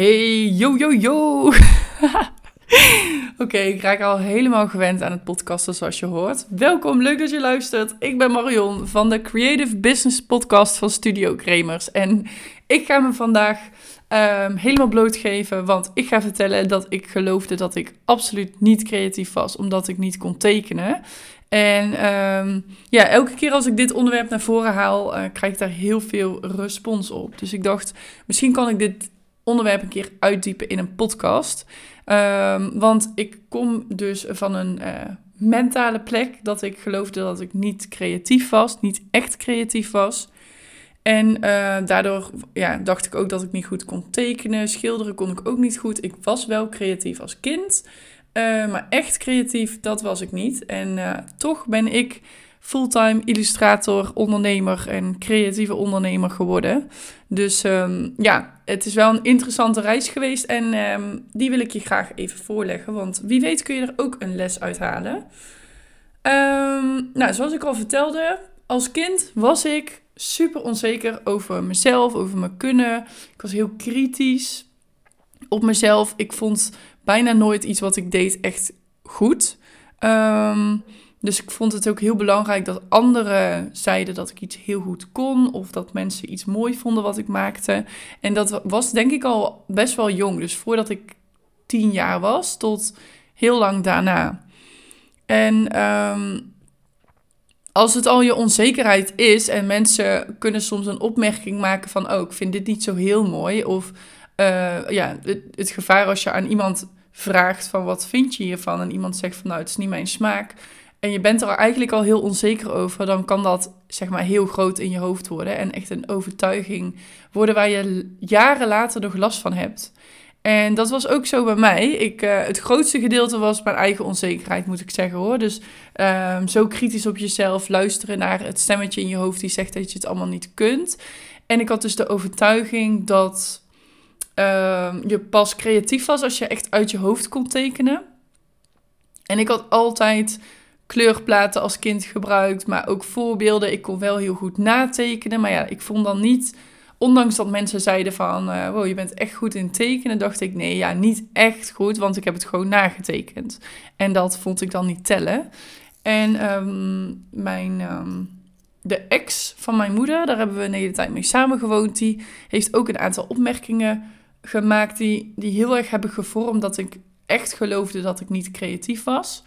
Hey, yo, yo, yo. Oké, ik raak al helemaal gewend aan het podcasten zoals je hoort. Welkom, leuk dat je luistert. Ik ben Marion van de Creative Business Podcast van Studio Kremers. En ik ga me vandaag um, helemaal blootgeven, want ik ga vertellen dat ik geloofde dat ik absoluut niet creatief was, omdat ik niet kon tekenen. En um, ja, elke keer als ik dit onderwerp naar voren haal, uh, krijg ik daar heel veel respons op. Dus ik dacht, misschien kan ik dit onderwerp een keer uitdiepen in een podcast. Um, want ik kom dus van een uh, mentale plek dat ik geloofde dat ik niet creatief was, niet echt creatief was. En uh, daardoor ja, dacht ik ook dat ik niet goed kon tekenen. Schilderen kon ik ook niet goed. Ik was wel creatief als kind. Uh, maar echt creatief, dat was ik niet. En toch ben ik fulltime illustrator, ondernemer en creatieve ondernemer geworden. Dus um, ja, het is wel een interessante reis geweest en um, die wil ik je graag even voorleggen. Want wie weet kun je er ook een les uithalen. Um, nou, zoals ik al vertelde, als kind was ik super onzeker over mezelf, over mijn kunnen. Ik was heel kritisch op mezelf. Ik vond bijna nooit iets wat ik deed echt goed. Um, dus ik vond het ook heel belangrijk dat anderen zeiden dat ik iets heel goed kon. Of dat mensen iets mooi vonden wat ik maakte. En dat was denk ik al best wel jong. Dus voordat ik tien jaar was tot heel lang daarna. En um, als het al je onzekerheid is en mensen kunnen soms een opmerking maken van... oh, ik vind dit niet zo heel mooi. Of uh, ja, het, het gevaar als je aan iemand vraagt van wat vind je hiervan... en iemand zegt van nou, het is niet mijn smaak en je bent er eigenlijk al heel onzeker over, dan kan dat zeg maar heel groot in je hoofd worden en echt een overtuiging worden waar je jaren later nog last van hebt. En dat was ook zo bij mij. Ik, uh, het grootste gedeelte was mijn eigen onzekerheid, moet ik zeggen hoor. Dus um, zo kritisch op jezelf, luisteren naar het stemmetje in je hoofd die zegt dat je het allemaal niet kunt. En ik had dus de overtuiging dat um, je pas creatief was als je echt uit je hoofd kon tekenen. En ik had altijd kleurplaten als kind gebruikt, maar ook voorbeelden. Ik kon wel heel goed natekenen, maar ja, ik vond dan niet, ondanks dat mensen zeiden van, uh, wow, je bent echt goed in tekenen, dacht ik, nee, ja, niet echt goed, want ik heb het gewoon nagetekend. En dat vond ik dan niet tellen. En um, mijn, um, de ex van mijn moeder, daar hebben we een hele tijd mee samengewoond, die heeft ook een aantal opmerkingen gemaakt die, die heel erg hebben gevormd dat ik echt geloofde dat ik niet creatief was.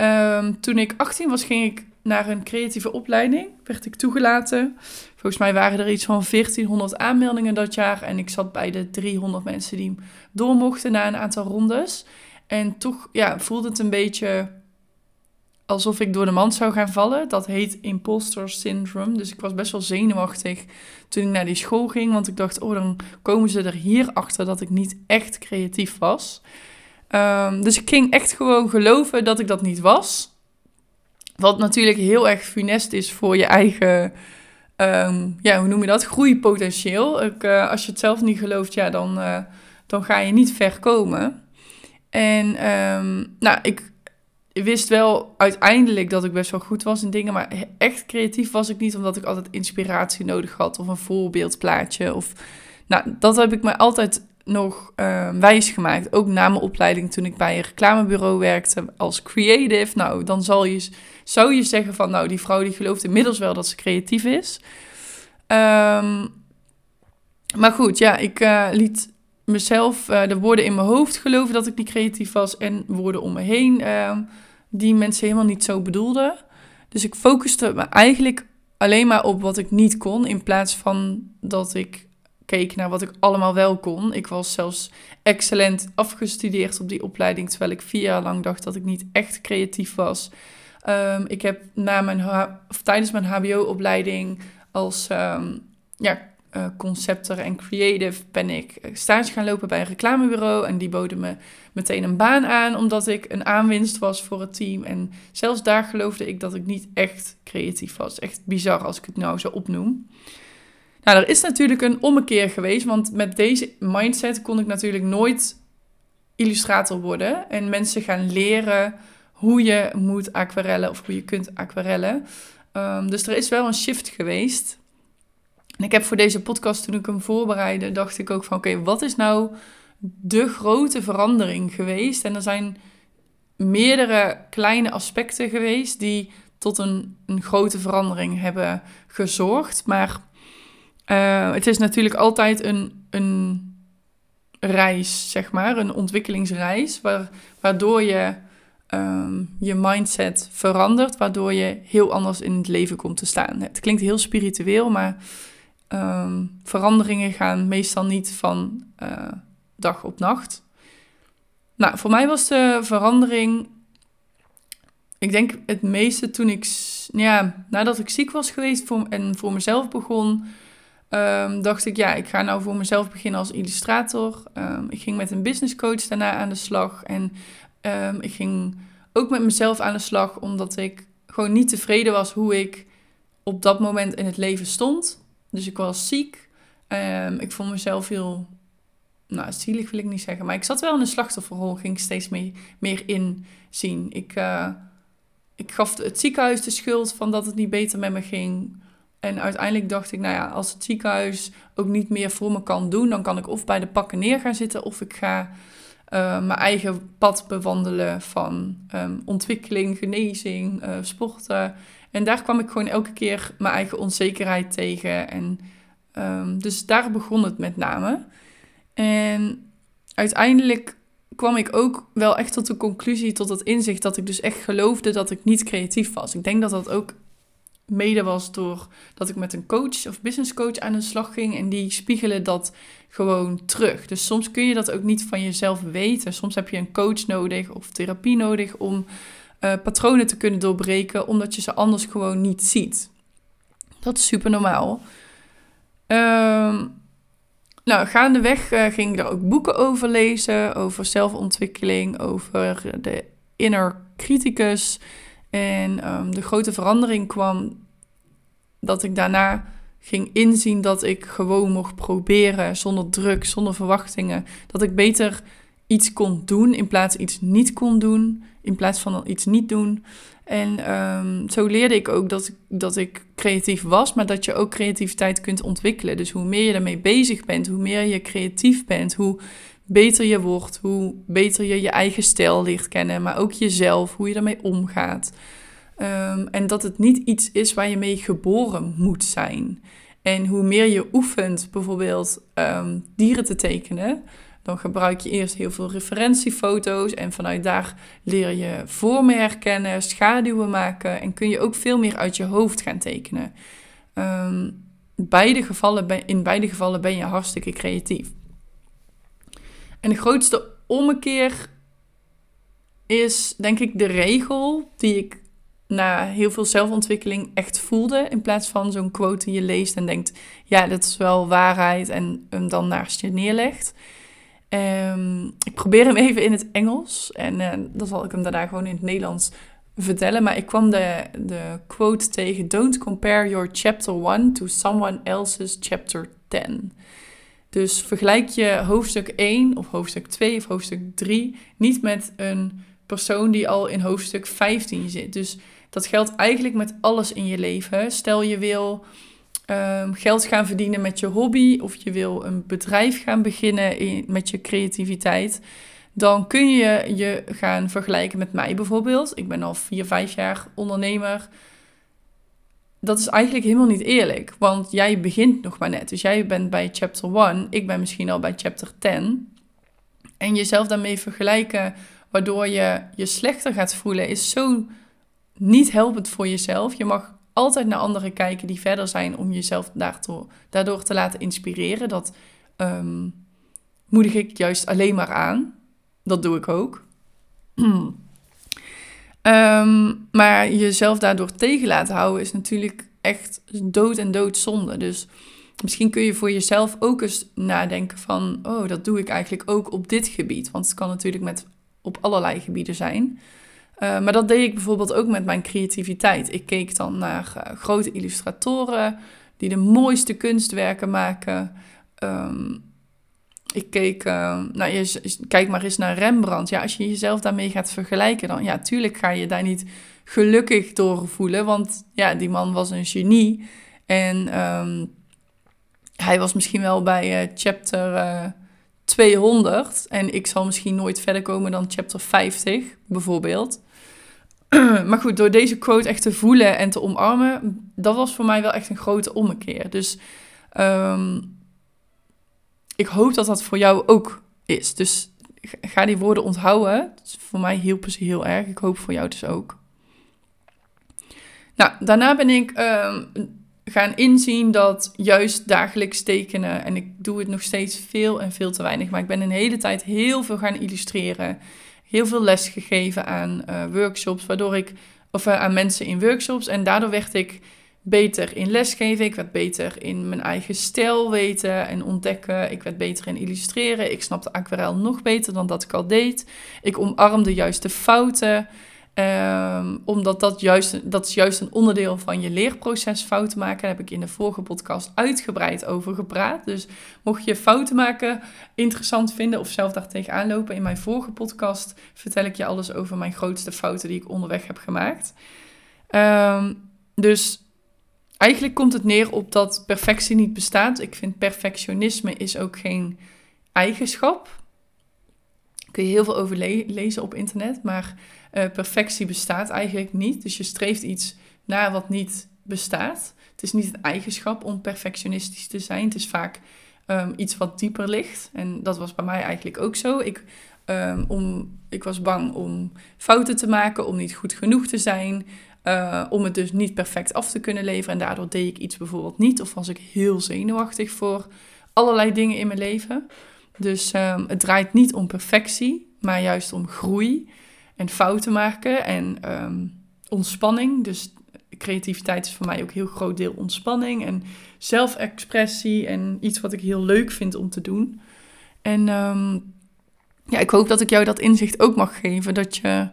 Um, toen ik 18 was, ging ik naar een creatieve opleiding. Werd ik toegelaten. Volgens mij waren er iets van 1400 aanmeldingen dat jaar. En ik zat bij de 300 mensen die door mochten na een aantal rondes. En toch ja, voelde het een beetje alsof ik door de mand zou gaan vallen. Dat heet imposter syndrome. Dus ik was best wel zenuwachtig toen ik naar die school ging. Want ik dacht, oh, dan komen ze er hier achter dat ik niet echt creatief was. Um, dus ik ging echt gewoon geloven dat ik dat niet was. Wat natuurlijk heel erg funest is voor je eigen, um, ja, hoe noem je dat? Groeipotentieel. Ik, uh, als je het zelf niet gelooft, ja, dan, uh, dan ga je niet ver komen. En um, nou, ik wist wel uiteindelijk dat ik best wel goed was in dingen, maar echt creatief was ik niet, omdat ik altijd inspiratie nodig had of een voorbeeldplaatje. Of, nou, dat heb ik me altijd nog uh, wijs gemaakt. Ook na mijn opleiding toen ik bij een reclamebureau werkte als creative. Nou, dan zal je, zou je zeggen van, nou, die vrouw die gelooft inmiddels wel dat ze creatief is. Um, maar goed, ja, ik uh, liet mezelf uh, de woorden in mijn hoofd geloven dat ik niet creatief was. En woorden om me heen ehm, die mensen helemaal niet zo bedoelden. Dus ik focuste me eigenlijk alleen maar op wat ik niet kon. In plaats van dat ik keek naar wat ik allemaal wel kon. Ik was zelfs excellent afgestudeerd op die opleiding, terwijl ik vier jaar lang dacht dat ik niet echt creatief was. Um, ik heb na mijn tijdens mijn HBO-opleiding als um, ja, concepter en creative ben ik stage gaan lopen bij een reclamebureau. En die boden me meteen een baan aan, omdat ik een aanwinst was voor het team. En zelfs daar geloofde ik dat ik niet echt creatief was. Echt bizar als ik het nou zo opnoem. Nou, er is natuurlijk een ommekeer geweest, want met deze mindset kon ik natuurlijk nooit illustrator worden en mensen gaan leren hoe je moet aquarellen of hoe je kunt aquarellen. Um, dus er is wel een shift geweest. En ik heb voor deze podcast, toen ik hem voorbereidde, dacht ik ook van oké, wat is nou de grote verandering geweest? En er zijn meerdere kleine aspecten geweest die tot een, een grote verandering hebben gezorgd. Maar uh, het is natuurlijk altijd een, een reis, zeg maar, een ontwikkelingsreis, waar, waardoor je um, je mindset verandert, waardoor je heel anders in het leven komt te staan. Het klinkt heel spiritueel, maar um, veranderingen gaan meestal niet van uh, dag op nacht. Nou, voor mij was de verandering, ik denk het meeste toen ik, ja, nadat ik ziek was geweest voor, en voor mezelf begon, um, dacht ik, ja, ik ga nou voor mezelf beginnen als illustrator. Um, ik ging met een business coach daarna aan de slag en um, ik ging ook met mezelf aan de slag, omdat ik gewoon niet tevreden was hoe ik op dat moment in het leven stond. Dus ik was ziek. ik vond mezelf heel nou, zielig wil ik niet zeggen, maar ik zat wel in een slachtofferrol, ging steeds meer, inzien. Ik, uh, ik gaf het ziekenhuis de schuld van dat het niet beter met me ging. En uiteindelijk dacht ik, nou ja, als het ziekenhuis ook niet meer voor me kan doen, dan kan ik of bij de pakken neer gaan zitten of ik ga uh, mijn eigen pad bewandelen van um, ontwikkeling, genezing, uh, sporten. En daar kwam ik gewoon elke keer mijn eigen onzekerheid tegen. En um, dus daar begon het met name. En uiteindelijk kwam ik ook wel echt tot de conclusie, tot het inzicht dat ik dus echt geloofde dat ik niet creatief was. Ik denk dat dat ook mede was door dat ik met een coach of business coach aan de slag ging en die spiegelen dat gewoon terug. Dus soms kun je dat ook niet van jezelf weten. Soms heb je een coach nodig of therapie nodig om uh, patronen te kunnen doorbreken, omdat je ze anders gewoon niet ziet. Dat is super normaal. Um, nou, gaandeweg uh, ging ik er ook boeken over lezen, over zelfontwikkeling, over de inner criticus. En um, de grote verandering kwam dat ik daarna ging inzien dat ik gewoon mocht proberen, zonder druk, zonder verwachtingen. Dat ik beter iets kon doen in plaats van iets niet kon doen, in plaats van iets niet doen. En um, zo leerde ik ook dat, dat ik creatief was, maar dat je ook creativiteit kunt ontwikkelen. Dus hoe meer je daarmee bezig bent, hoe meer je creatief bent, hoe beter je wordt, hoe beter je je eigen stijl leert kennen, maar ook jezelf, hoe je daarmee omgaat. Um, en dat het niet iets is waar je mee geboren moet zijn. En hoe meer je oefent, bijvoorbeeld um, dieren te tekenen, dan gebruik je eerst heel veel referentiefoto's en vanuit daar leer je vormen herkennen, schaduwen maken en kun je ook veel meer uit je hoofd gaan tekenen. Um, beide gevallen, in beide gevallen ben je hartstikke creatief. En de grootste ommekeer is denk ik de regel die ik na heel veel zelfontwikkeling echt voelde. In plaats van zo'n quote die je leest en denkt, ja, dat is wel waarheid en hem dan naast je neerlegt. Um, ik probeer hem even in het Engels. En uh, dan zal ik hem daarna gewoon in het Nederlands vertellen. Maar ik kwam de, de quote tegen: Don't compare your chapter 1 to someone else's chapter 10. Dus vergelijk je hoofdstuk 1 of hoofdstuk 2 of hoofdstuk 3 niet met een persoon die al in hoofdstuk 15 zit. Dus dat geldt eigenlijk met alles in je leven. Stel je wil um, geld gaan verdienen met je hobby of je wil een bedrijf gaan beginnen in, met je creativiteit, dan kun je je gaan vergelijken met mij bijvoorbeeld. Ik ben al vier, vijf jaar ondernemer. Dat is eigenlijk helemaal niet eerlijk, want jij begint nog maar net. Dus jij bent bij chapter 1, ik ben misschien al bij chapter 10. En jezelf daarmee vergelijken, waardoor je je slechter gaat voelen, is zo niet helpend voor jezelf. Je mag altijd naar anderen kijken die verder zijn om jezelf daardoor, daardoor te laten inspireren. Dat um, moedig ik juist alleen maar aan. Dat doe ik ook. um, maar jezelf daardoor tegen laten houden is natuurlijk echt dood en dood zonde. Dus misschien kun je voor jezelf ook eens nadenken van... oh, dat doe ik eigenlijk ook op dit gebied. Want het kan natuurlijk met, op allerlei gebieden zijn... Uh, maar dat deed ik bijvoorbeeld ook met mijn creativiteit. Ik keek dan naar uh, grote illustratoren die de mooiste kunstwerken maken. Um, ik keek, uh, nou, je, kijk maar eens naar Rembrandt. Ja, als je jezelf daarmee gaat vergelijken, dan ja, tuurlijk ga je daar niet gelukkig door voelen. Want ja, die man was een genie. En um, hij was misschien wel bij uh, chapter uh, 200 en ik zal misschien nooit verder komen dan chapter 50, bijvoorbeeld. maar goed, door deze quote echt te voelen en te omarmen, dat was voor mij wel echt een grote ommekeer. Dus um, ik hoop dat dat voor jou ook is. Dus ga die woorden onthouden. voor mij hielpen ze heel erg. Ik hoop voor jou dus ook. Nou, daarna ben ik um, gaan inzien dat juist dagelijks tekenen, en ik doe het nog steeds veel en veel te weinig, maar ik ben een hele tijd heel veel gaan illustreren. Heel veel les gegeven aan uh, workshops, waardoor ik, of uh, aan mensen in workshops. En daardoor werd ik beter in lesgeven. Ik werd beter in mijn eigen stijl weten en ontdekken. Ik werd beter in illustreren. Ik snapte aquarel nog beter dan dat ik al deed. Ik omarmde juist de fouten. Ehm, omdat dat, juist, dat is juist een onderdeel van je leerproces fouten maken. Daar heb ik in de vorige podcast uitgebreid over gepraat. Dus mocht je fouten maken interessant vinden of zelf daar tegenaan lopen, in mijn vorige podcast vertel ik je alles over mijn grootste fouten die ik onderweg heb gemaakt. Um, dus eigenlijk komt het neer op dat perfectie niet bestaat. Ik vind perfectionisme is ook geen eigenschap. Kun je heel veel over lezen op internet, maar uh, perfectie bestaat eigenlijk niet. Dus je streeft iets naar wat niet bestaat. Het is niet een eigenschap om perfectionistisch te zijn. Het is vaak um, iets wat dieper ligt. En dat was bij mij eigenlijk ook zo. Ik, um, om, ik was bang om fouten te maken, om niet goed genoeg te zijn. Uh, om het dus niet perfect af te kunnen leveren. En daardoor deed ik iets bijvoorbeeld niet. Of was ik heel zenuwachtig voor allerlei dingen in mijn leven. Dus um, het draait niet om perfectie, maar juist om groei en fouten maken en um, ontspanning. Dus creativiteit is voor mij ook een heel groot deel ontspanning en zelfexpressie en iets wat ik heel leuk vind om te doen. En um, ja, ik hoop dat ik jou dat inzicht ook mag geven, dat je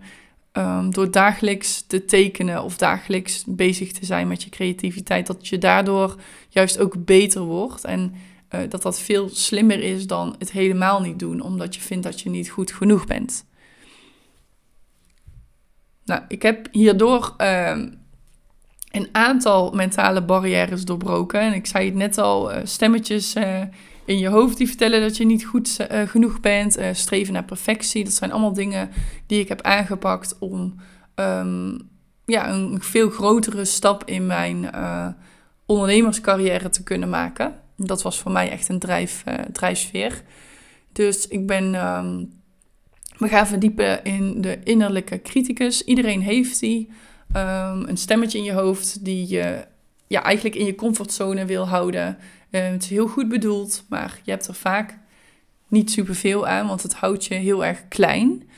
um, door dagelijks te tekenen of dagelijks bezig te zijn met je creativiteit, dat je daardoor juist ook beter wordt. En uh, dat dat veel slimmer is dan het helemaal niet doen, omdat je vindt dat je niet goed genoeg bent. Nou, ik heb hierdoor uh, een aantal mentale barrières doorbroken. En ik zei het net al, uh, stemmetjes uh, in je hoofd die vertellen dat je niet goed uh, genoeg bent. Uh, streven naar perfectie. Dat zijn allemaal dingen die ik heb aangepakt om um, ja, een veel grotere stap in mijn uh, ondernemerscarrière te kunnen maken. Dat was voor mij echt een drijf, drijfsfeer. Dus ik ben um, me gaan verdiepen in de innerlijke criticus. Iedereen heeft die. Um, een stemmetje in je hoofd die je ja, eigenlijk in je comfortzone wil houden. Uh, het is heel goed bedoeld, maar je hebt er vaak niet superveel aan, want het houdt je heel erg klein.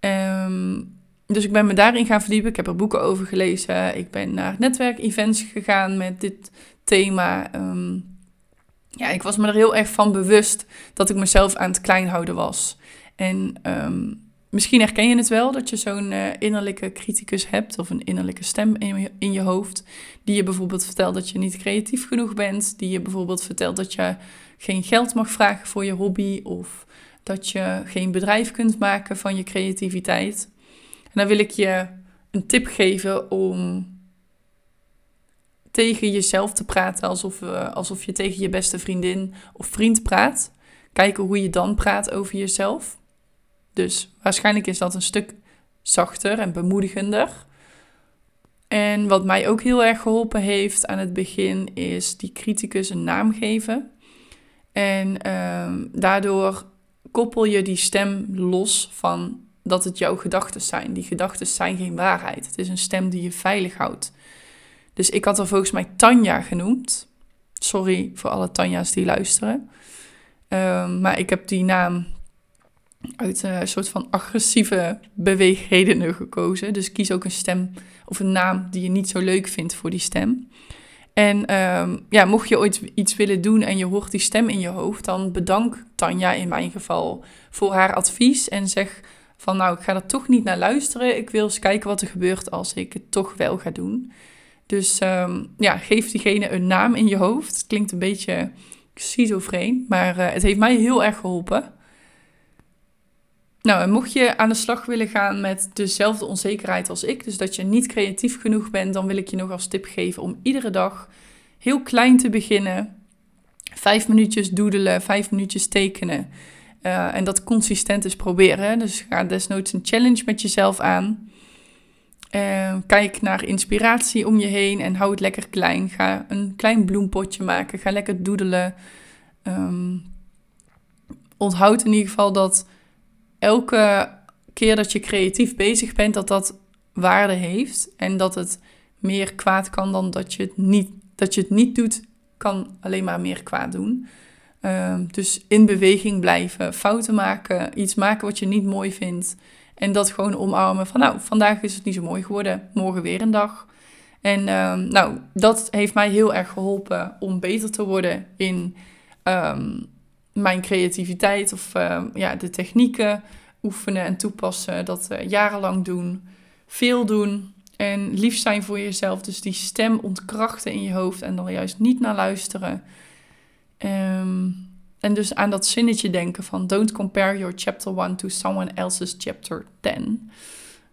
Um, dus ik ben me daarin gaan verdiepen. Ik heb er boeken over gelezen. Ik ben naar netwerkevents gegaan met dit thema. Um, ja, ik was me er heel erg van bewust dat ik mezelf aan het klein houden was. En um, Misschien herken je het wel dat je zo'n uh, innerlijke criticus hebt of een innerlijke stem in je, hoofd. Die je bijvoorbeeld vertelt dat je niet creatief genoeg bent. Die je bijvoorbeeld vertelt dat je geen geld mag vragen voor je hobby. Of dat je geen bedrijf kunt maken van je creativiteit. En dan wil ik je een tip geven om tegen jezelf te praten alsof, uh, alsof je tegen je beste vriendin of vriend praat. Kijken hoe je dan praat over jezelf. Dus waarschijnlijk is dat een stuk zachter en bemoedigender. En wat mij ook heel erg geholpen heeft aan het begin is die criticus een naam geven. En um, daardoor koppel je die stem los van dat het jouw gedachten zijn. Die gedachten zijn geen waarheid. Het is een stem die je veilig houdt. Dus ik had er volgens mij Tanja genoemd. Sorry voor alle Tanja's die luisteren. Um, maar ik heb die naam uit een soort van agressieve beweegredenen gekozen. Dus kies ook een stem of een naam die je niet zo leuk vindt voor die stem. En um, ja, mocht je ooit iets willen doen en je hoort die stem in je hoofd, dan bedank Tanja in mijn geval voor haar advies en zeg van nou, ik ga er toch niet naar luisteren. Ik wil eens kijken wat er gebeurt als ik het toch wel ga doen. Dus um, ja, geef diegene een naam in je hoofd. Het klinkt een beetje schizofreen, maar uh, het heeft mij heel erg geholpen. Nou, en mocht je aan de slag willen gaan met dezelfde onzekerheid als ik, dus dat je niet creatief genoeg bent, dan wil ik je nog als tip geven om iedere dag heel klein te beginnen. vijf minuutjes doedelen, vijf minuutjes tekenen. Uh, en dat consistent is proberen. Dus ga desnoods een challenge met jezelf aan. Uh, kijk naar inspiratie om je heen en hou het lekker klein. Ga een klein bloempotje maken. Ga lekker doedelen. Um, onthoud in ieder geval dat elke keer dat je creatief bezig bent, dat dat waarde heeft. En dat het meer kwaad kan dan dat je het niet, dat je het niet doet, kan alleen maar meer kwaad doen. Uh, dus in beweging blijven, fouten maken, iets maken wat je niet mooi vindt. En dat gewoon omarmen van nou, vandaag is het niet zo mooi geworden, morgen weer een dag. En uh, nou, dat heeft mij heel erg geholpen om beter te worden in um, mijn creativiteit of uh, ja, de technieken oefenen en toepassen. Dat jarenlang doen, veel doen en lief zijn voor jezelf. Dus die stem ontkrachten in je hoofd en dan juist niet naar luisteren. Um, en dus aan dat zinnetje denken van don't compare your chapter 1 to someone else's chapter 10.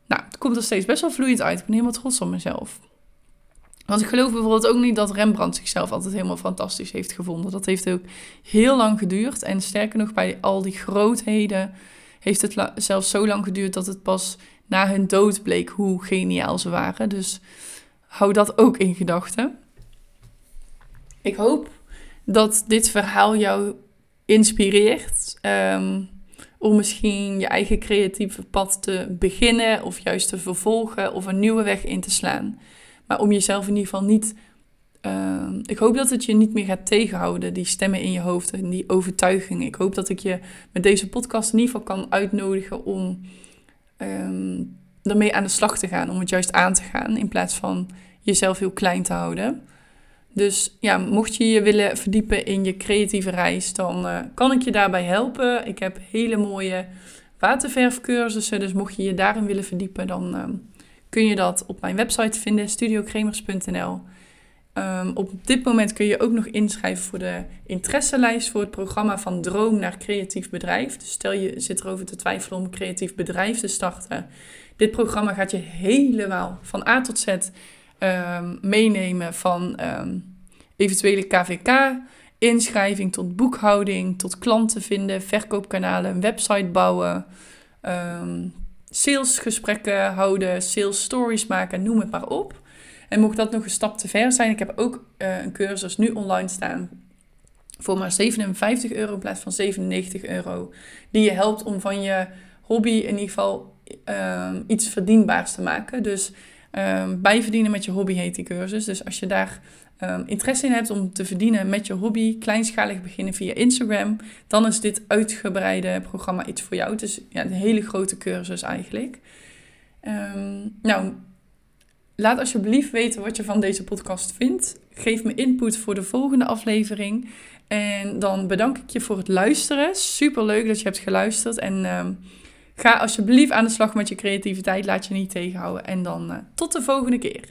Nou, het komt er steeds best wel vloeiend uit. Ik ben helemaal trots op mezelf. Want ik geloof bijvoorbeeld ook niet dat Rembrandt zichzelf altijd helemaal fantastisch heeft gevonden. Dat heeft ook heel lang geduurd. En sterker nog, bij al die grootheden heeft het zelfs zo lang geduurd dat het pas na hun dood bleek hoe geniaal ze waren. Dus hou dat ook in gedachten. Ik hoop dat dit verhaal jou inspireert. Ehm, om misschien je eigen creatieve pad te beginnen of juist te vervolgen of een nieuwe weg in te slaan. Maar om jezelf in ieder geval niet. Ehm, ik hoop dat het je niet meer gaat tegenhouden, die stemmen in je hoofd en die overtuigingen. Ik hoop dat ik je met deze podcast in ieder geval kan uitnodigen om um, ermee aan de slag te gaan. Om het juist aan te gaan in plaats van jezelf heel klein te houden. Dus ja, mocht je je willen verdiepen in je creatieve reis, dan uh, kan ik je daarbij helpen. Ik heb hele mooie waterverfcursussen, dus mocht je je daarin willen verdiepen, dan uh, kun je dat op mijn website vinden, studiocremers.nl. Um, op dit moment kun je ook nog inschrijven voor de interesselijst voor het programma van Droom naar Creatief Bedrijf. Dus stel je zit erover te twijfelen om een creatief bedrijf te starten. Dit programma gaat je helemaal van A tot Z um, meenemen van um, eventuele KVK, inschrijving tot boekhouding, tot klanten vinden, verkoopkanalen, een website bouwen, salesgesprekken houden, sales stories maken, noem het maar op. En mocht dat nog een stap te ver zijn, ik heb ook uh, een cursus nu online staan voor maar 57 euro in plaats van 97 euro. Die je helpt om van je hobby in ieder geval um, iets verdienbaars te maken. Dus um, bijverdienen met je hobby heet die cursus. Dus als je daar um, interesse in hebt om te verdienen met je hobby, kleinschalig beginnen via Instagram, dan is dit uitgebreide programma iets voor jou. Het is ja, een hele grote cursus eigenlijk. Um, nou, laat alsjeblieft weten wat je van deze podcast vindt. Geef me input voor de volgende aflevering. En dan bedank ik je voor het luisteren. Super leuk dat je hebt geluisterd. En Ga alsjeblieft aan de slag met je creativiteit. Laat je niet tegenhouden. En dan uh, tot de volgende keer.